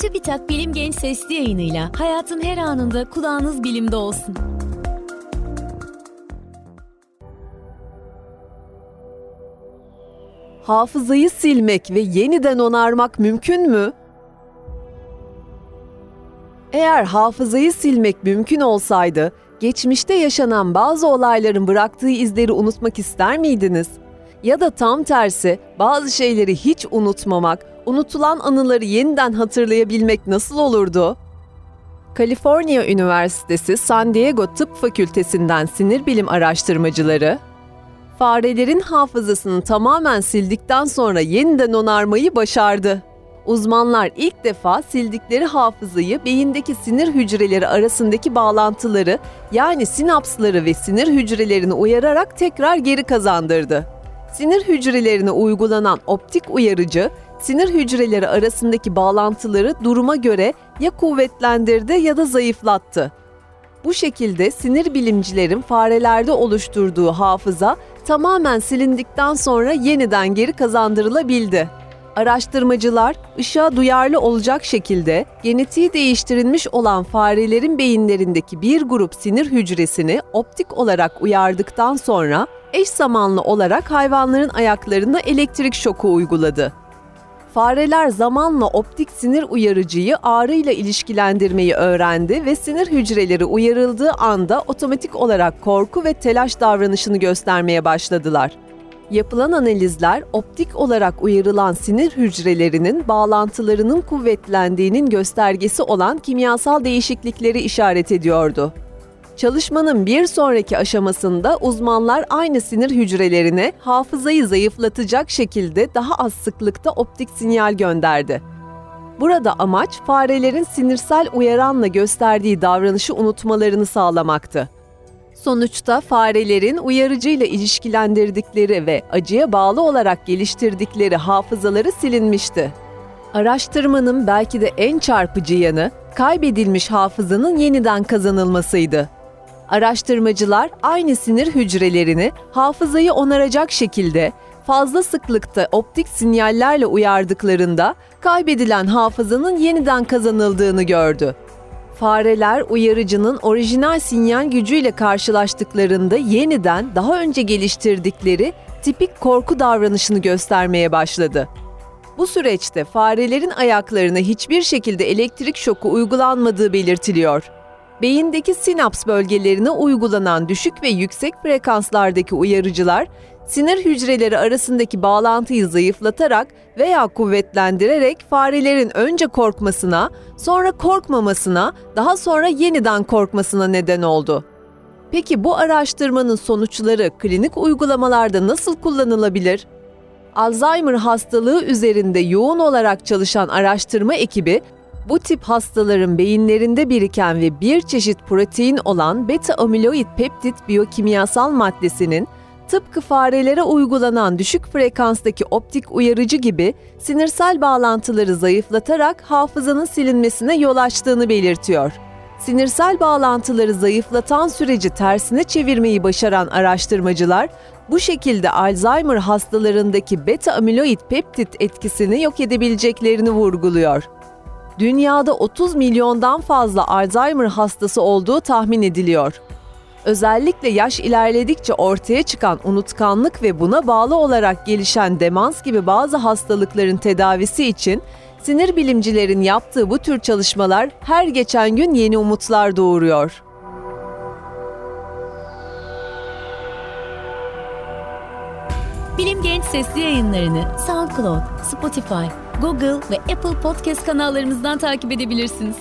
TÜBİTAK Bilim Genç Sesli yayınıyla hayatın her anında kulağınız bilimde olsun. Hafızayı silmek ve yeniden onarmak mümkün mü? Eğer hafızayı silmek mümkün olsaydı, geçmişte yaşanan bazı olayların bıraktığı izleri unutmak ister miydiniz? Ya da tam tersi, bazı şeyleri hiç unutmamak, unutulan anıları yeniden hatırlayabilmek nasıl olurdu? Kaliforniya Üniversitesi San Diego Tıp Fakültesinden sinir bilim araştırmacıları, farelerin hafızasını tamamen sildikten sonra yeniden onarmayı başardı. Uzmanlar ilk defa sildikleri hafızayı beyindeki sinir hücreleri arasındaki bağlantıları yani sinapsları ve sinir hücrelerini uyararak tekrar geri kazandırdı. Sinir hücrelerine uygulanan optik uyarıcı, sinir hücreleri arasındaki bağlantıları duruma göre ya kuvvetlendirdi ya da zayıflattı. Bu şekilde sinir bilimcilerin farelerde oluşturduğu hafıza tamamen silindikten sonra yeniden geri kazandırılabildi. Araştırmacılar ışığa duyarlı olacak şekilde genetiği değiştirilmiş olan farelerin beyinlerindeki bir grup sinir hücresini optik olarak uyardıktan sonra eş zamanlı olarak hayvanların ayaklarına elektrik şoku uyguladı. Fareler zamanla optik sinir uyarıcıyı ağrıyla ilişkilendirmeyi öğrendi ve sinir hücreleri uyarıldığı anda otomatik olarak korku ve telaş davranışını göstermeye başladılar. Yapılan analizler optik olarak uyarılan sinir hücrelerinin bağlantılarının kuvvetlendiğinin göstergesi olan kimyasal değişiklikleri işaret ediyordu. Çalışmanın bir sonraki aşamasında uzmanlar aynı sinir hücrelerine hafızayı zayıflatacak şekilde daha az sıklıkta optik sinyal gönderdi. Burada amaç farelerin sinirsel uyaranla gösterdiği davranışı unutmalarını sağlamaktı. Sonuçta farelerin uyarıcıyla ilişkilendirdikleri ve acıya bağlı olarak geliştirdikleri hafızaları silinmişti. Araştırmanın belki de en çarpıcı yanı kaybedilmiş hafızanın yeniden kazanılmasıydı. Araştırmacılar aynı sinir hücrelerini hafızayı onaracak şekilde fazla sıklıkta optik sinyallerle uyardıklarında kaybedilen hafızanın yeniden kazanıldığını gördü. Fareler uyarıcının orijinal sinyal gücüyle karşılaştıklarında yeniden daha önce geliştirdikleri tipik korku davranışını göstermeye başladı. Bu süreçte farelerin ayaklarına hiçbir şekilde elektrik şoku uygulanmadığı belirtiliyor. Beyindeki sinaps bölgelerine uygulanan düşük ve yüksek frekanslardaki uyarıcılar sinir hücreleri arasındaki bağlantıyı zayıflatarak veya kuvvetlendirerek farelerin önce korkmasına, sonra korkmamasına, daha sonra yeniden korkmasına neden oldu. Peki bu araştırmanın sonuçları klinik uygulamalarda nasıl kullanılabilir? Alzheimer hastalığı üzerinde yoğun olarak çalışan araştırma ekibi bu tip hastaların beyinlerinde biriken ve bir çeşit protein olan beta amiloid peptit biyokimyasal maddesinin tıpkı farelere uygulanan düşük frekanstaki optik uyarıcı gibi sinirsel bağlantıları zayıflatarak hafızanın silinmesine yol açtığını belirtiyor. Sinirsel bağlantıları zayıflatan süreci tersine çevirmeyi başaran araştırmacılar, bu şekilde Alzheimer hastalarındaki beta amiloid peptit etkisini yok edebileceklerini vurguluyor. Dünyada 30 milyondan fazla Alzheimer hastası olduğu tahmin ediliyor. Özellikle yaş ilerledikçe ortaya çıkan unutkanlık ve buna bağlı olarak gelişen demans gibi bazı hastalıkların tedavisi için sinir bilimcilerin yaptığı bu tür çalışmalar her geçen gün yeni umutlar doğuruyor. Bilim Genç Sesli yayınlarını SoundCloud, Spotify, Google ve Apple Podcast kanallarımızdan takip edebilirsiniz.